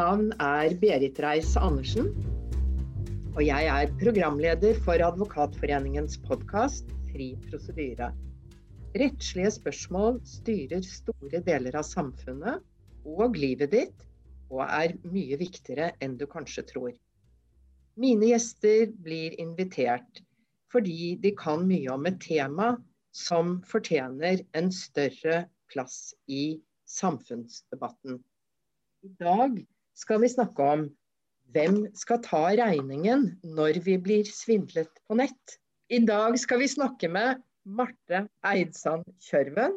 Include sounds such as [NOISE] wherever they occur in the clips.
navn er Berit Reiss-Andersen. Og jeg er programleder for Advokatforeningens podkast Fri prosedyre. Rettslige spørsmål styrer store deler av samfunnet og livet ditt, og er mye viktigere enn du kanskje tror. Mine gjester blir invitert fordi de kan mye om et tema som fortjener en større plass i samfunnsdebatten. I dag skal vi snakke om hvem skal ta regningen når vi blir svindlet på nett. I dag skal vi snakke med Marte Eidsand Kjørven,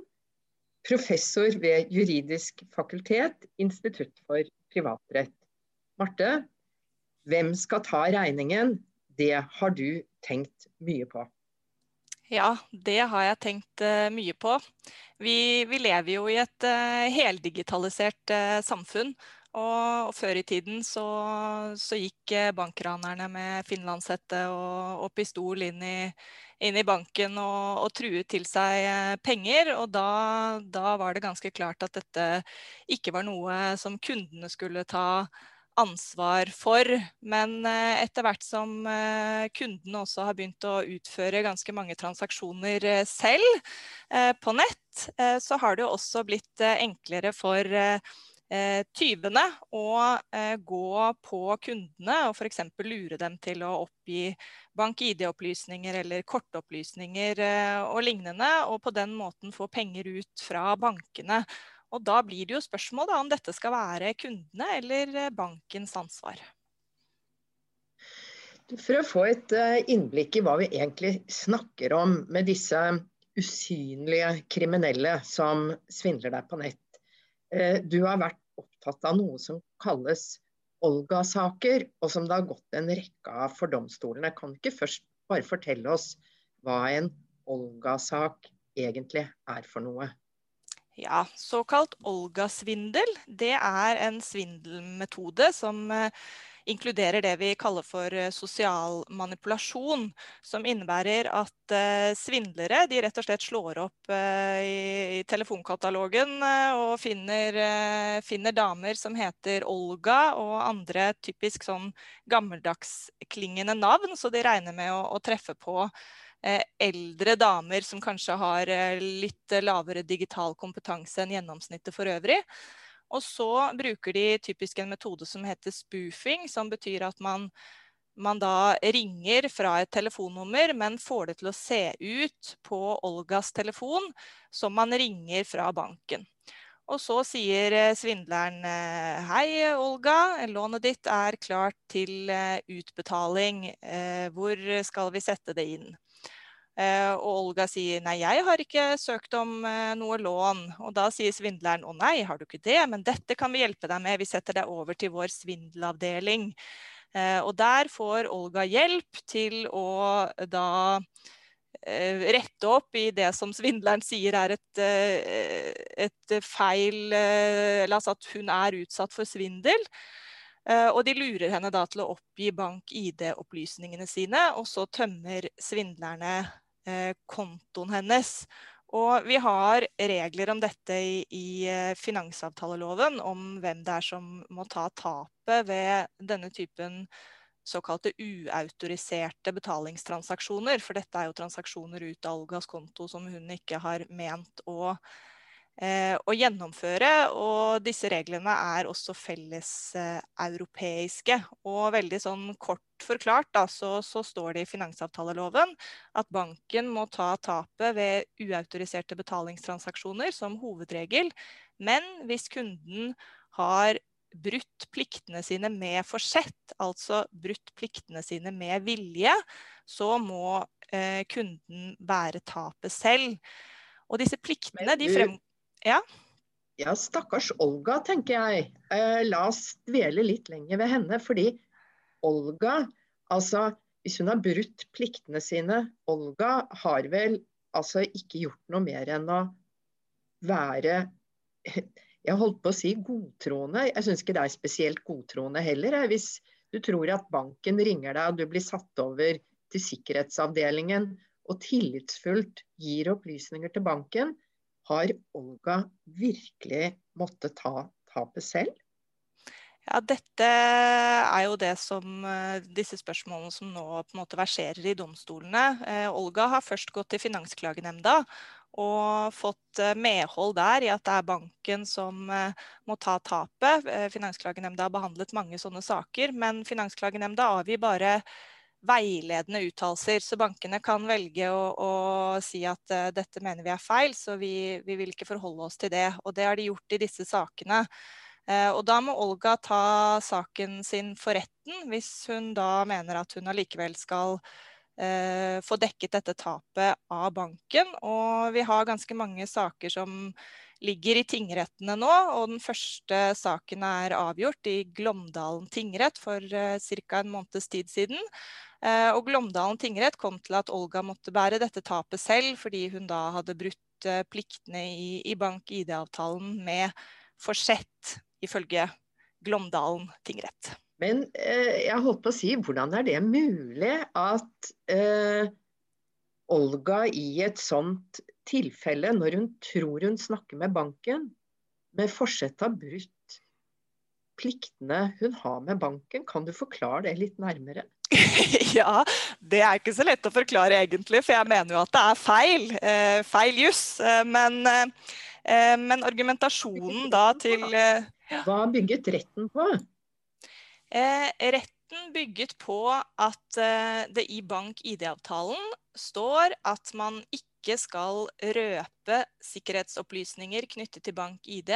professor ved Juridisk fakultet, Institutt for privatrett. Marte, hvem skal ta regningen? Det har du tenkt mye på. Ja, det har jeg tenkt uh, mye på. Vi, vi, lever jo i et uh, heldigitalisert uh, samfunn. Og, og, før i tiden så, så gikk bankranerne med finlandshette og, og, pistol inn i, inn i banken og, og, truet til seg penger. Og da, da var det ganske klart at dette ikke var noe som kundene skulle ta ansvar for. Men eh, etter hvert som eh, kundene også har begynt å utføre ganske mange transaksjoner eh, selv på nett, så har det jo også blitt enklere for tyvene å gå på kundene og f.eks. lure dem til å oppgi bank-ID-opplysninger eller kortopplysninger og lignende, og på den måten få penger ut fra bankene. Og da blir det jo spørsmål da, om dette skal være kundene eller eh, bankens ansvar. For å få et eh, innblikk i hva vi egentlig snakker om med disse usynlige kriminelle som svindler deg på nett. Eh, du har vært opptatt av noe som kalles Olga-saker, og som det har gått en rekke av for domstolene. Kan ikke først bare fortelle oss hva en Olga-sak egentlig er for noe? Ja, såkalt Olga-svindel, det er en svindelmetode som eh, inkluderer det vi kaller for eh, sosial manipulasjon. Som innebærer at eh, svindlere de rett og slett slår opp i, telefonkatalogen og finner, finner, damer som heter Olga og andre typisk sånn gammeldagsklingende navn, så de regner med å, å treffe på Eh, eldre damer som kanskje har eh, litt lavere digital kompetanse enn gjennomsnittet for øvrig. Og så bruker de typisk en metode som heter spoofing, som betyr at man, man da ringer fra et telefonnummer, men får det til å se ut på Olgas telefon som man ringer fra banken. Og så sier eh, svindleren hei, Olga, lånet ditt er klart til utbetaling. Hvor skal vi sette det inn? Eh, og Olga sier nei, jeg har ikke søkt om eh, noe lån. Og da sier svindleren å nei, har du ikke det, men dette kan vi hjelpe deg med. Vi setter deg over til vår svindelavdeling. Eh, og der får Olga hjelp til å da rette opp i det som svindleren sier er et, et feil Eller altså at hun er utsatt for svindel. Og de lurer henne da til å oppgi bank-ID-opplysningene sine, og så tømmer svindlerne kontoen hennes. Og vi har regler om dette i, i, eh, finansavtaleloven, om hvem det er som må ta tapet ved denne typen såkalte uautoriserte betalingstransaksjoner. For dette er jo transaksjoner ut av Olgas konto som hun ikke har ment å Eh, å gjennomføre. Og disse reglene er også felleseuropeiske. Eh, og veldig sånn kort forklart da, så, så, står det i finansavtaleloven at banken må ta tapet ved uautoriserte betalingstransaksjoner som hovedregel. Men hvis kunden har brutt pliktene sine med forsett, altså brutt pliktene sine med vilje, så må eh, kunden bære tapet selv. Og disse pliktene de frem... Ja. Ja, stakkars Olga, tenker jeg. Eh, la oss dvele litt lenger ved henne. Fordi Olga, altså hvis hun har brutt pliktene sine Olga har vel altså ikke gjort noe mer enn å være [LAUGHS] Jeg holdt på å si godtroende. Jeg syns ikke det er spesielt godtroende heller. Hvis du tror at banken ringer deg og du blir satt over til sikkerhetsavdelingen og tillitsfullt gir opplysninger til banken, har Olga virkelig måttet ta tapet selv? Ja, Dette er jo det som disse spørsmålene som nå på en måte verserer i domstolene. Olga har først gått til Finansklagenemnda og fått medhold der i at det er banken som må ta tapet. Finansklagenemnda har behandlet mange sånne saker, men Finansklagenemnda avgir bare veiledende uttalelser. Så bankene kan velge å, å si at uh, dette mener vi er feil, så vi, vi, vil ikke forholde oss til det. Og det har de gjort i disse sakene. Uh, og da må Olga ta saken sin for retten, hvis hun da mener at hun allikevel skal uh, få dekket dette tapet av banken. Og vi har ganske mange saker som ligger i tingrettene nå. Og den første saken er avgjort i Glåmdalen tingrett for uh, ca. en måneds tid siden. Eh, og Glåmdalen tingrett kom til at Olga måtte bære dette tapet selv, fordi hun da hadde brutt eh, pliktene i, i bank-ID-avtalen med forsett, ifølge Glåmdalen tingrett. Men eh, jeg holdt på å si, hvordan er det mulig at eh, Olga i et sånt tilfelle, når hun tror hun snakker med banken, med forsett har brutt pliktene hun har med banken, kan du forklare det litt nærmere? [LAUGHS] ja, det er ikke så lett å forklare egentlig, for jeg mener jo at det er feil. Eh, feil juss. Eh, men, eh, men, argumentasjonen da til eh, Hva bygget retten på? Eh, retten bygget på at eh, det i bank-ID-avtalen står at man ikke skal røpe sikkerhetsopplysninger knyttet til bank-ID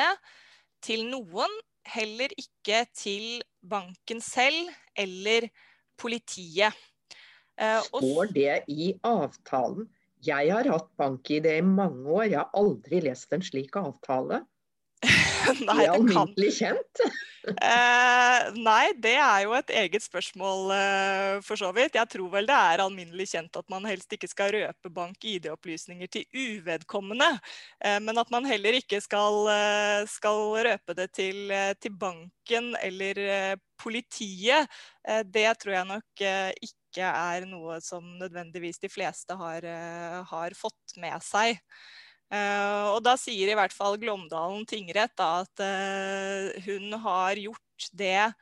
til noen, heller ikke til banken selv eller politiet. Og Står det i avtalen? Jeg har hatt bank-ID i mange år, jeg har aldri lest en slik avtale. [LAUGHS] nei, det er alminnelig kjent? [LAUGHS] eh, nei, det er jo et eget spørsmål eh, for så vidt. Jeg tror vel det er alminnelig kjent at man helst ikke skal røpe bank-ID-opplysninger til uvedkommende. Eh, men at man heller ikke skal, eh, skal røpe det til, eh, til banken eller eh, politiet, det tror jeg nok ikke er noe som nødvendigvis de fleste har, har fått med seg. Uh, og da sier i hvert fall Glåmdalen tingrett da, at uh, hun har gjort det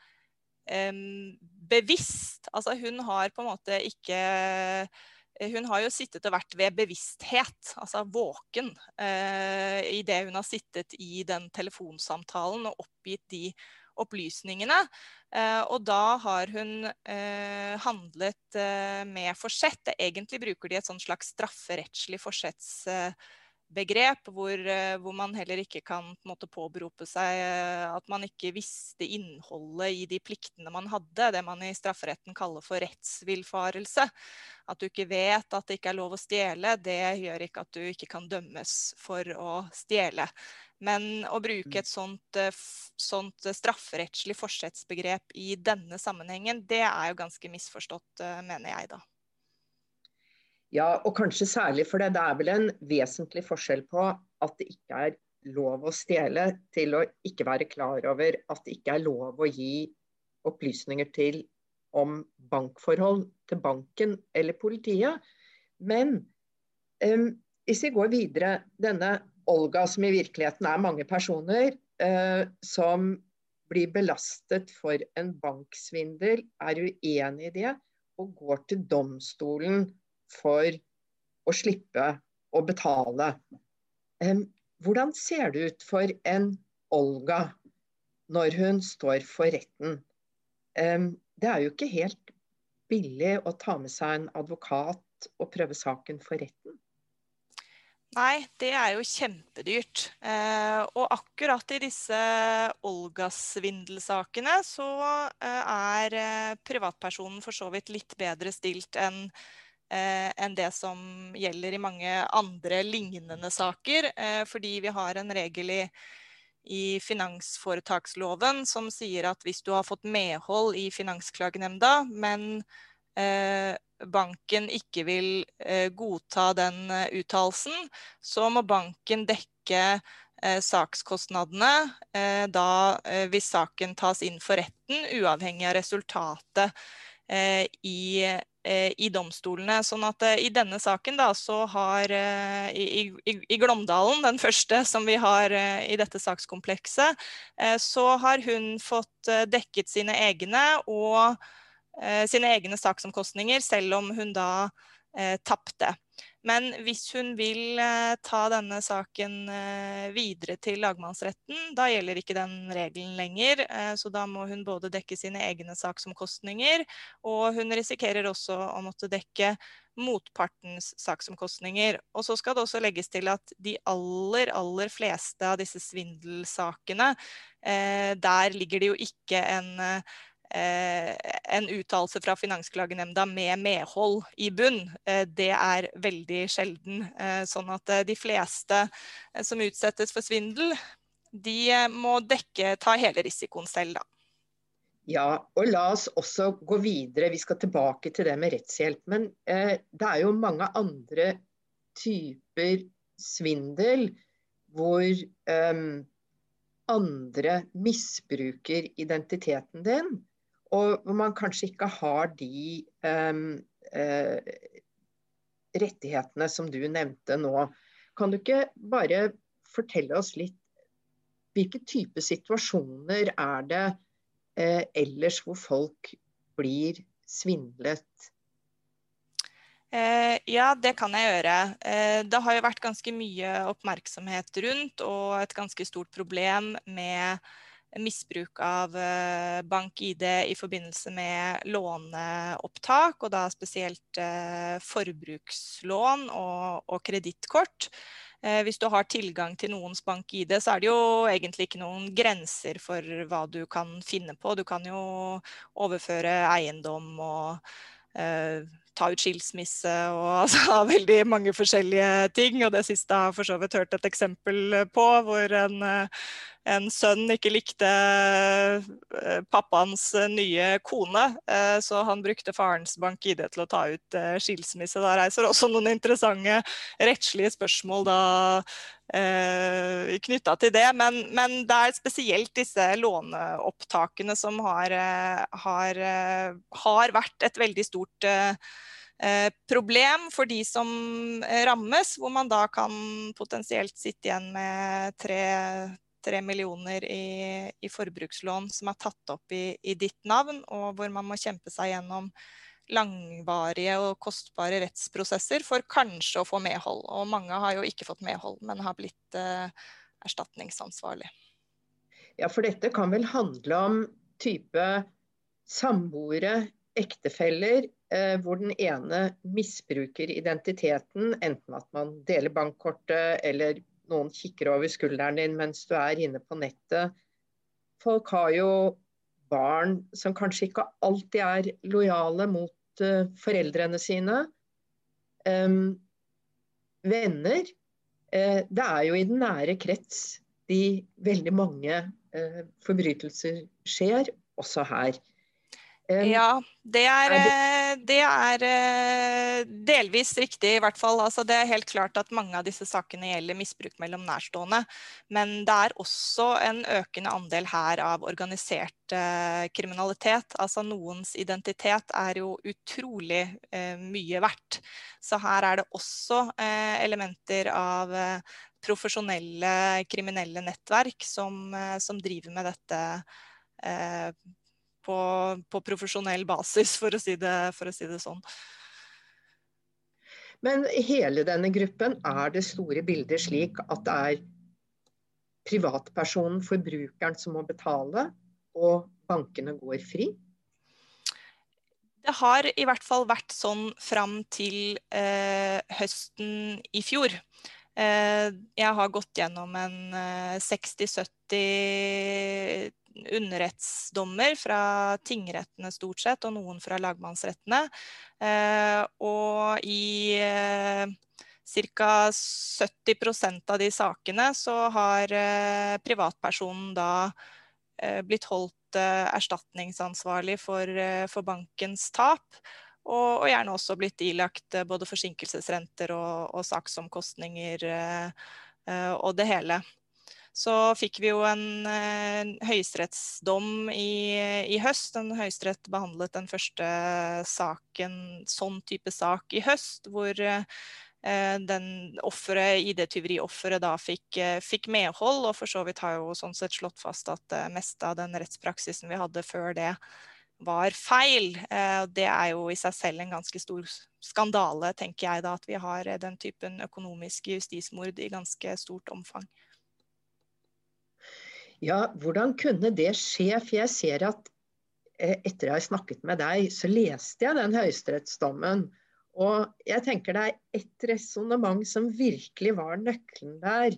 bevisst. Altså hun har på en måte ikke Hun har jo sittet og vært ved bevissthet, altså våken, uh, i det hun har sittet i den telefonsamtalen og oppgitt de opplysningene. og da har hun handlet med forsett. Egentlig bruker de et sånn slags strafferettslig forsetts begrep, hvor, eh, hvor, man heller ikke kan på måte, påberope seg eh, at man ikke visste innholdet i de pliktene man hadde. Det man i strafferetten kaller for rettsvillfarelse. At du ikke vet at det ikke er lov å stjele, det gjør ikke at du ikke kan dømmes for å stjele. Men å bruke et sånt, eh, sånt strafferettslig forsettsbegrep i denne sammenhengen, det er jo ganske misforstått, mener jeg da. Ja, og kanskje særlig for det. Det er vel en vesentlig forskjell på at det ikke er lov å stjele, til å ikke være klar over at det ikke er lov å gi opplysninger til om bankforhold til banken eller politiet. Men um, hvis vi går videre, denne Olga, som i virkeligheten er mange personer, uh, som blir belastet for en banksvindel, er uenig i det og går til domstolen for å slippe å betale. Hvordan ser det ut for en Olga når hun står for retten? Det er jo ikke helt billig å ta med seg en advokat og prøve saken for retten. Nei, det er jo kjempedyrt. Eh, og akkurat i disse Olga-svindelsakene så eh, er eh, privatpersonen for så vidt litt bedre stilt enn enn det som gjelder i mange andre lignende saker. Eh, fordi vi har en regel i, i finansforetaksloven som sier at hvis du har fått medhold i Finansklagenemnda, men eh, banken ikke vil eh, godta den uh, uttalelsen, så må banken dekke sakskostnadene da, hvis saken tas inn for retten, uavhengig av resultatet i i domstolene. Sånn at i denne saken da, så har i, i, i, Glåmdalen, den første som vi har i dette sakskomplekset, så har hun fått dekket sine egne og sine egne saksomkostninger, selv om hun da tapte. Men hvis hun vil eh, ta denne saken eh, videre til lagmannsretten, da gjelder ikke den regelen lenger. Eh, så da må hun både dekke sine egne saksomkostninger, og hun risikerer også å måtte dekke motpartens saksomkostninger. Og så skal det også legges til at de aller, aller fleste av disse svindelsakene, der ligger det jo ikke en en uttalelse fra Finansklagenemnda med medhold i bunn. Eh, det er veldig sjelden. Eh, sånn at de fleste som utsettes for svindel, de må dekke, ta hele risikoen selv, da. Ja, og la oss også gå videre. Vi skal tilbake til det med rettshjelp. Men eh, det er jo mange andre typer svindel hvor eh, andre misbruker identiteten din og hvor man kanskje ikke har de um, uh, rettighetene som du nevnte nå. Kan du ikke bare fortelle oss litt hvilke type situasjoner er det uh, ellers hvor folk blir svindlet? Uh, ja, det kan jeg gjøre. det har jo vært ganske mye oppmerksomhet rundt og et ganske stort problem med misbruk av eh, bank-ID i forbindelse med låneopptak, og da spesielt eh, forbrukslån og, og kredittkort. Eh, hvis du har tilgang til noens bank-ID, så er det jo egentlig ikke noen grenser for hva du kan finne på. Du kan jo overføre eiendom og uh, ta ut skilsmisse og [LAUGHS] altså, veldig mange forskjellige ting. Og det siste har jeg for så vidt hørt et eksempel på, hvor en, en sønn ikke likte eh, pappaens nye kone, eh, så han brukte farens bank-ID til å ta ut eh, skilsmisse. Da reiser også noen interessante rettslige spørsmål da eh, knytta til det. Men, men, det er spesielt disse låneopptakene som har, har, har vært et veldig stort eh, Eh, problem for de som rammes, hvor man da kan potensielt sitte igjen med tre, tre millioner i, i, forbrukslån som er tatt opp i, i, ditt navn, og hvor man må kjempe seg gjennom langvarige og kostbare rettsprosesser for kanskje å få medhold. Og mange har jo ikke fått medhold, men har blitt eh, erstatningsansvarlig. Ja, for dette kan vel handle om type samboere, ektefeller, eh, hvor den ene misbruker identiteten, enten at man deler bankkortet eller noen kikker over skulderen din mens du er inne på nettet. Folk har jo barn som kanskje ikke alltid er lojale mot uh, foreldrene sine. Um, venner. Uh, det er jo i den nære krets de veldig mange uh, forbrytelser skjer, også her. Ja, det er, eh, det er, eh, delvis riktig, i hvert fall. Altså, det er helt klart at mange av disse sakene gjelder misbruk mellom nærstående. Men det er også en økende andel her av organisert uh, kriminalitet. Altså noens identitet er jo utrolig uh, mye verdt. Så her er det også uh, elementer av profesjonelle kriminelle nettverk som, som driver med dette på, på profesjonell basis, for å, si det, for å si det sånn. Men hele denne gruppen, er det store bildet slik at det er privatpersonen, forbrukeren, som må betale, og bankene går fri? Det har i hvert fall vært sånn fram til eh, høsten i fjor. Eh, jeg har gått gjennom en eh, 60-70 underrettsdommer fra tingrettene stort sett, og noen fra lagmannsrettene. Eh, og i eh, ca. 70% av de sakene så har eh, privatpersonen da blitt holdt erstatningsansvarlig for, for bankens tap. Og, og, gjerne også blitt ilagt både forsinkelsesrenter og, og saksomkostninger og det hele. så fikk vi jo en en høyesterettsdom i, i, høst. En høyesterett behandlet den første saken, sånn type sak i høst, hvor eh, den offeret, ID-tyveriofferet da fikk, eh, fikk, medhold, og for så vidt har jo sånn sett slått fast at det meste av den rettspraksisen vi hadde før det, var feil. Eh, det er jo i seg selv en ganske stor skandale, tenker jeg da, at vi har den typen økonomiske justismord i ganske stort omfang. Ja, hvordan kunne det skje? For jeg ser at eh, etter jeg har snakket med deg, så leste jeg den høyesterettsdommen. Og jeg tenker det er ett resonnement som virkelig var nøkkelen der,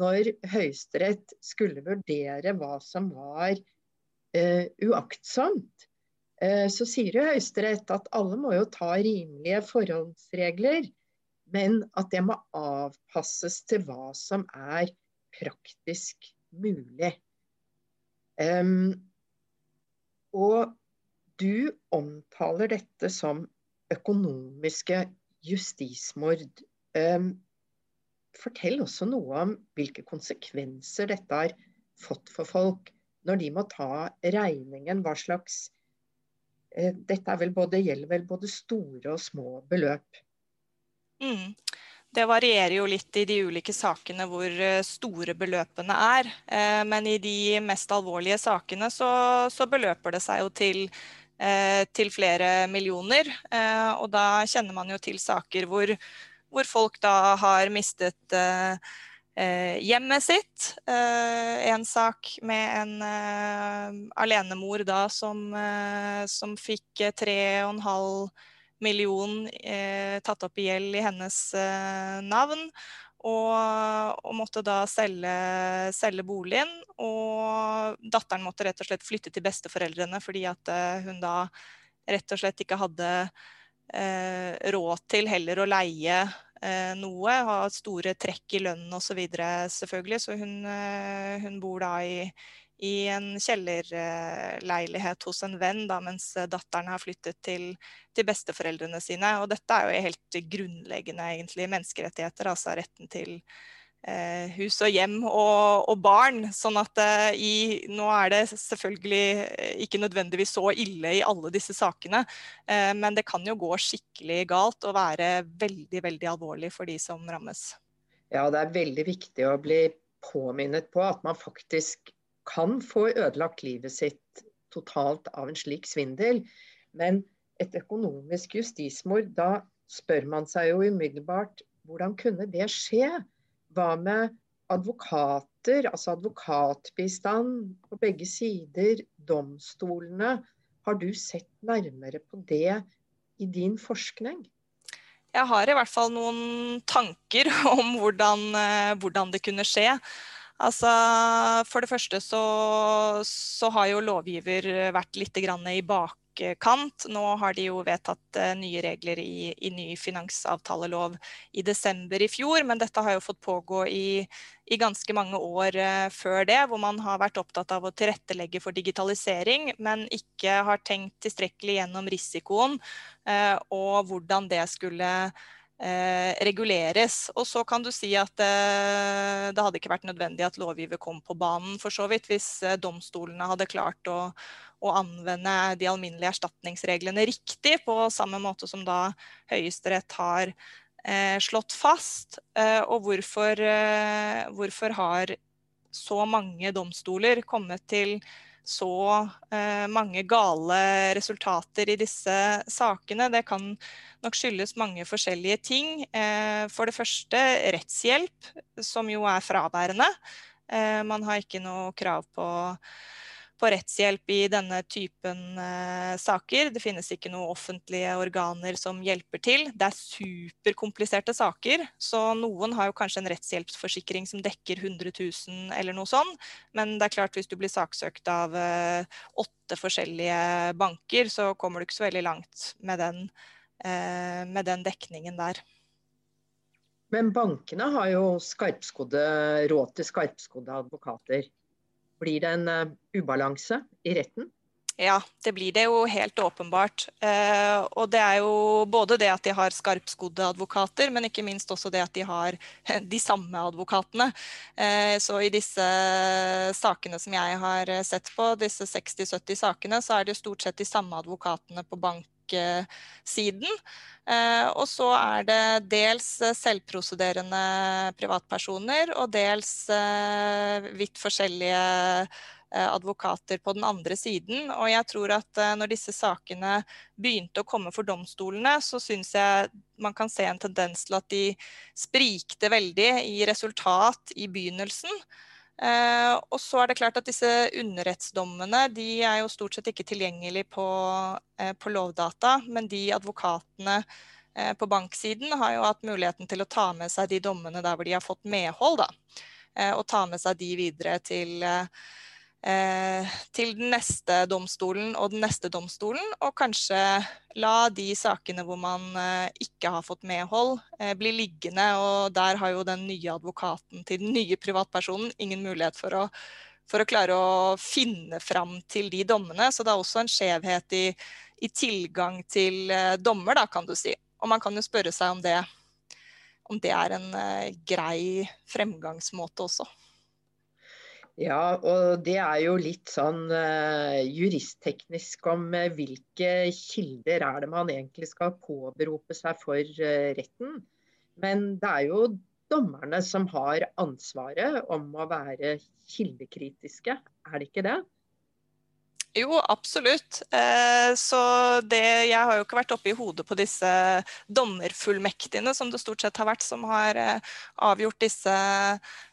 når Høyesterett skulle vurdere hva som var uh, uaktsomt. Uh, så sier jo Høyesterett at alle må jo ta rimelige forholdsregler, men at det må avpasses til hva som er praktisk mulig. Um, og du omtaler dette som økonomiske justismord. Um, fortell også noe om hvilke konsekvenser dette har fått for folk når de må ta regningen. Hva slags Dette vel både, gjelder vel både store og små beløp. Mm. Det varierer jo litt i de ulike sakene hvor eh, store beløpene er. Eh, men i de mest alvorlige sakene så, så beløper det seg jo til, eh, til, flere millioner. Og da kjenner man jo til saker hvor, hvor folk da har mistet hjemmet sitt. En sak med en alenemor da som, som fikk tre og en halv million eh, tatt opp i gjeld i hennes eh, navn. Og, og, måtte da selge, selge, boligen. Og datteren måtte rett og slett flytte til besteforeldrene fordi at eh, hun da rett og slett ikke hadde eh, råd til heller å leie eh, noe. Har store trekk i lønnen osv. selvfølgelig. Så hun, eh, hun bor da i, i en kjellerleilighet hos en venn, da, mens datteren har flyttet til, til, besteforeldrene sine. Og dette er jo helt grunnleggende egentlig menneskerettigheter, altså retten til eh, hus og hjem og, og barn. Sånn at eh, i, nå er det selvfølgelig ikke nødvendigvis så ille i alle disse sakene, eh, men det kan jo gå skikkelig galt og være veldig, veldig alvorlig for de som rammes. Ja, det er veldig viktig å bli påminnet på at man faktisk kan få ødelagt livet sitt totalt av en slik svindel. Men et økonomisk justismord, da spør man seg jo umiddelbart hvordan kunne det skje? Hva med advokater, altså advokatbistand på begge sider, domstolene? Har du sett nærmere på det i din forskning? Jeg har i hvert fall noen tanker [LAUGHS] om hvordan, eh, hvordan det kunne skje. Altså, for det første så, så har jo lovgiver vært litt i bakkant. Nå har de jo vedtatt uh, nye regler i, i, ny finansavtalelov i desember i fjor, men dette har jo fått pågå i, i ganske mange år uh, før det, hvor man har vært opptatt av å tilrettelegge for digitalisering, men ikke har tenkt tilstrekkelig gjennom risikoen uh, og hvordan det skulle eh, reguleres. Og så kan du si at eh, det hadde ikke vært nødvendig at lovgiver kom på banen for så vidt, hvis eh, domstolene hadde klart å, å, anvende de alminnelige erstatningsreglene riktig, på samme måte som da Høyesterett har eh, slått fast. Eh, og hvorfor, hvorfor har så mange domstoler kommet til så eh, mange gale resultater i disse sakene. Det kan nok skyldes mange forskjellige ting. Eh, for det første rettshjelp, som jo er fraværende. Eh, man har ikke noe krav på på rettshjelp i denne typen eh, saker. Det finnes ikke noen offentlige organer som hjelper til. Det er superkompliserte saker, så noen har jo kanskje en rettshjelpsforsikring som dekker 100 000 eller noe sånt. Men det er klart hvis du blir saksøkt av eh, åtte forskjellige banker, så kommer du ikke så veldig langt med den, eh, med den dekningen der. Men bankene har jo råd til skarpskodde advokater. Blir det en uh, ubalanse i retten? Ja, det blir det jo helt åpenbart. Eh, og det er jo både det at de har skarpskodde advokater, men ikke minst også det at de har [LAUGHS] de samme advokatene. Eh, så i disse sakene som jeg har sett på, disse 60-70 sakene, så er det jo stort sett de samme advokatene på banksiden. Eh, og så er det dels selvprosederende privatpersoner og dels eh, vidt forskjellige Eh, advokater på den andre siden. Og jeg tror at eh, når disse sakene begynte å komme for domstolene, så syns jeg man kan se en tendens til at de sprikte veldig i resultat i begynnelsen. Eh, og så er det klart at disse underrettsdommene de er jo stort sett ikke tilgjengelig på, eh, på lovdata, men de advokatene eh, på banksiden har jo hatt muligheten til å ta med seg de dommene der hvor de har fått medhold, da. Og ta med seg de videre til eh, til den neste domstolen og den neste domstolen, og kanskje la de sakene hvor man eh, ikke har fått medhold, eh, bli liggende. Og der har jo den nye advokaten til den nye privatpersonen ingen mulighet for å, for å klare å finne fram til de dommene. Så det er også en skjevhet i, i tilgang til dommer, da, kan du si. Og man kan jo spørre seg om det, om det er en grei fremgangsmåte også. Ja, og det er jo litt sånn uh, juristteknisk om uh, hvilke kilder er det man egentlig skal påberope seg for uh, retten. Men det er jo dommerne som har ansvaret om å være kildekritiske, er det ikke det? Jo, absolutt. Så det, jeg har jo ikke vært oppe i hodet på disse dommerfullmektigene, som det stort sett har vært, som har avgjort disse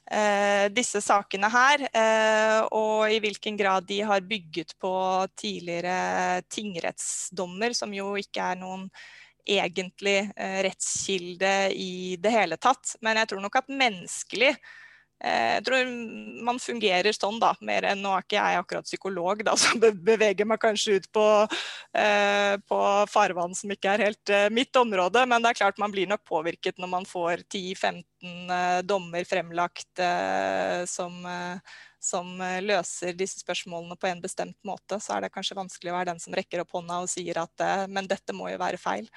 Eh, disse sakene her, eh, og i hvilken grad de har bygget på tidligere tingrettsdommer, som jo ikke er noen egentlig eh, rettskilde i det hele tatt. Men jeg tror nok at menneskelig Eh, jeg tror man fungerer sånn, da. Mer enn nå er ikke jeg akkurat psykolog, da, [LAUGHS] som beveger meg kanskje ut på, eh, på farvann som ikke er helt eh, mitt område. Men det er klart man blir nok påvirket når man får 10-15 eh, dommer fremlagt eh, som, eh, som løser disse spørsmålene på en bestemt måte. Så er det kanskje vanskelig å være den som rekker opp hånda og sier at men dette må jo være feil.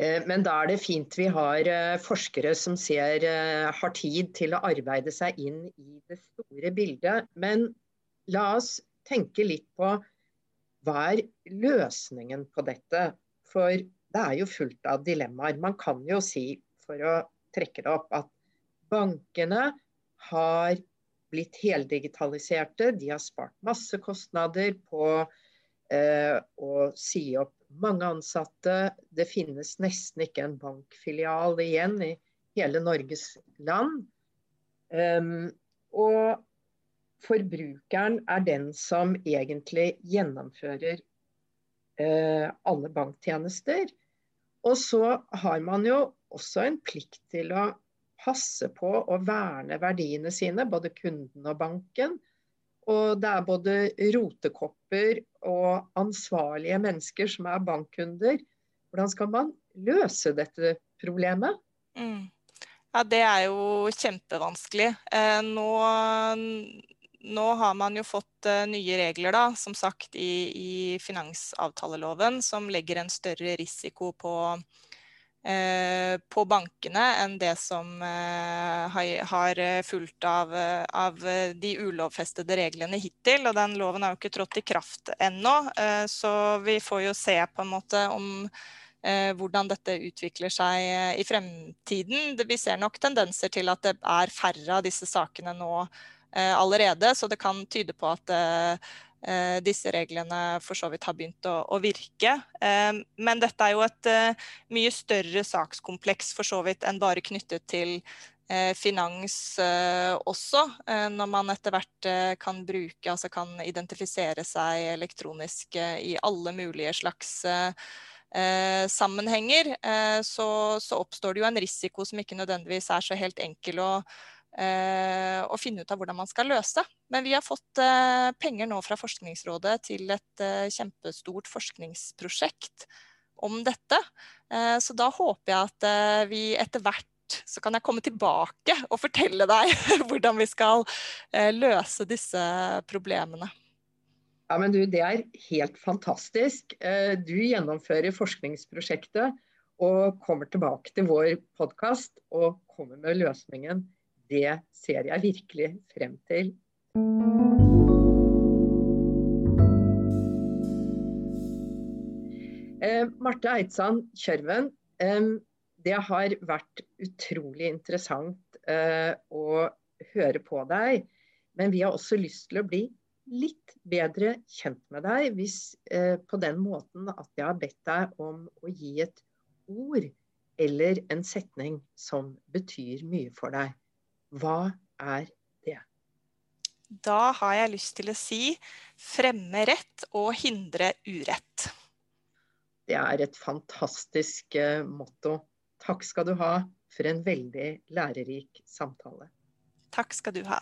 Eh, men da er det fint vi har eh, forskere som ser, eh, har tid til å arbeide seg inn i det store bildet. Men la oss tenke litt på hva er løsningen på dette? For det er jo fullt av dilemmaer. Man kan jo si, for å trekke det opp, at bankene har blitt heldigitaliserte. De har spart masse kostnader på eh, å si opp mange ansatte. Det finnes nesten ikke en bankfilial igjen i hele Norges land. Um, og forbrukeren er den som egentlig gjennomfører uh, alle banktjenester. Og så har man jo også en plikt til å passe på å verne verdiene sine, både kunden og banken. Og det er både rotekopper og ansvarlige mennesker som er bankkunder. Hvordan skal man løse dette problemet? Mm. Ja, Det er jo kjempevanskelig. Eh, nå, nå, har man jo fått eh, nye regler, da, som sagt, i, i finansavtaleloven, som legger en større risiko på på bankene enn det som eh, har fulgt av, av, de ulovfestede reglene hittil. Og den loven har jo ikke trådt i kraft ennå, eh, så vi får jo se på en måte om hvordan dette utvikler seg i fremtiden. Vi ser nok tendenser til at det er færre av disse sakene nå allerede, så det kan tyde på at Eh, disse reglene for så vidt har begynt å, å virke. Eh, men dette er jo et eh, mye større sakskompleks for så vidt enn bare knyttet til finans også, når man etter hvert kan bruke, altså kan identifisere seg elektronisk i alle mulige slags sammenhenger, så, så oppstår det jo en risiko som ikke nødvendigvis er så helt enkel å og eh, finne ut av hvordan man skal løse. Men vi har fått eh, penger nå fra Forskningsrådet til et eh, kjempestort forskningsprosjekt om dette. Så da håper jeg at vi etter hvert så kan jeg komme tilbake og fortelle deg [LAUGHS] hvordan vi skal løse disse problemene. Ja, men du, Det er helt fantastisk. Du gjennomfører forskningsprosjektet og kommer tilbake til vår podkast og kommer med løsningen. Det ser jeg virkelig frem til. Eh, Marte Eidsand Kjørven, eh, det har vært utrolig interessant eh, å høre på deg. Men vi har også lyst til å bli litt bedre kjent med deg hvis, eh, på den måten at jeg har bedt deg om å gi et ord eller en setning som betyr mye for deg. Hva er det? Da har jeg lyst til å si fremme rett og hindre urett. Det er et fantastisk eh, motto. Takk skal du ha for en veldig lærerik samtale. Takk skal du ha.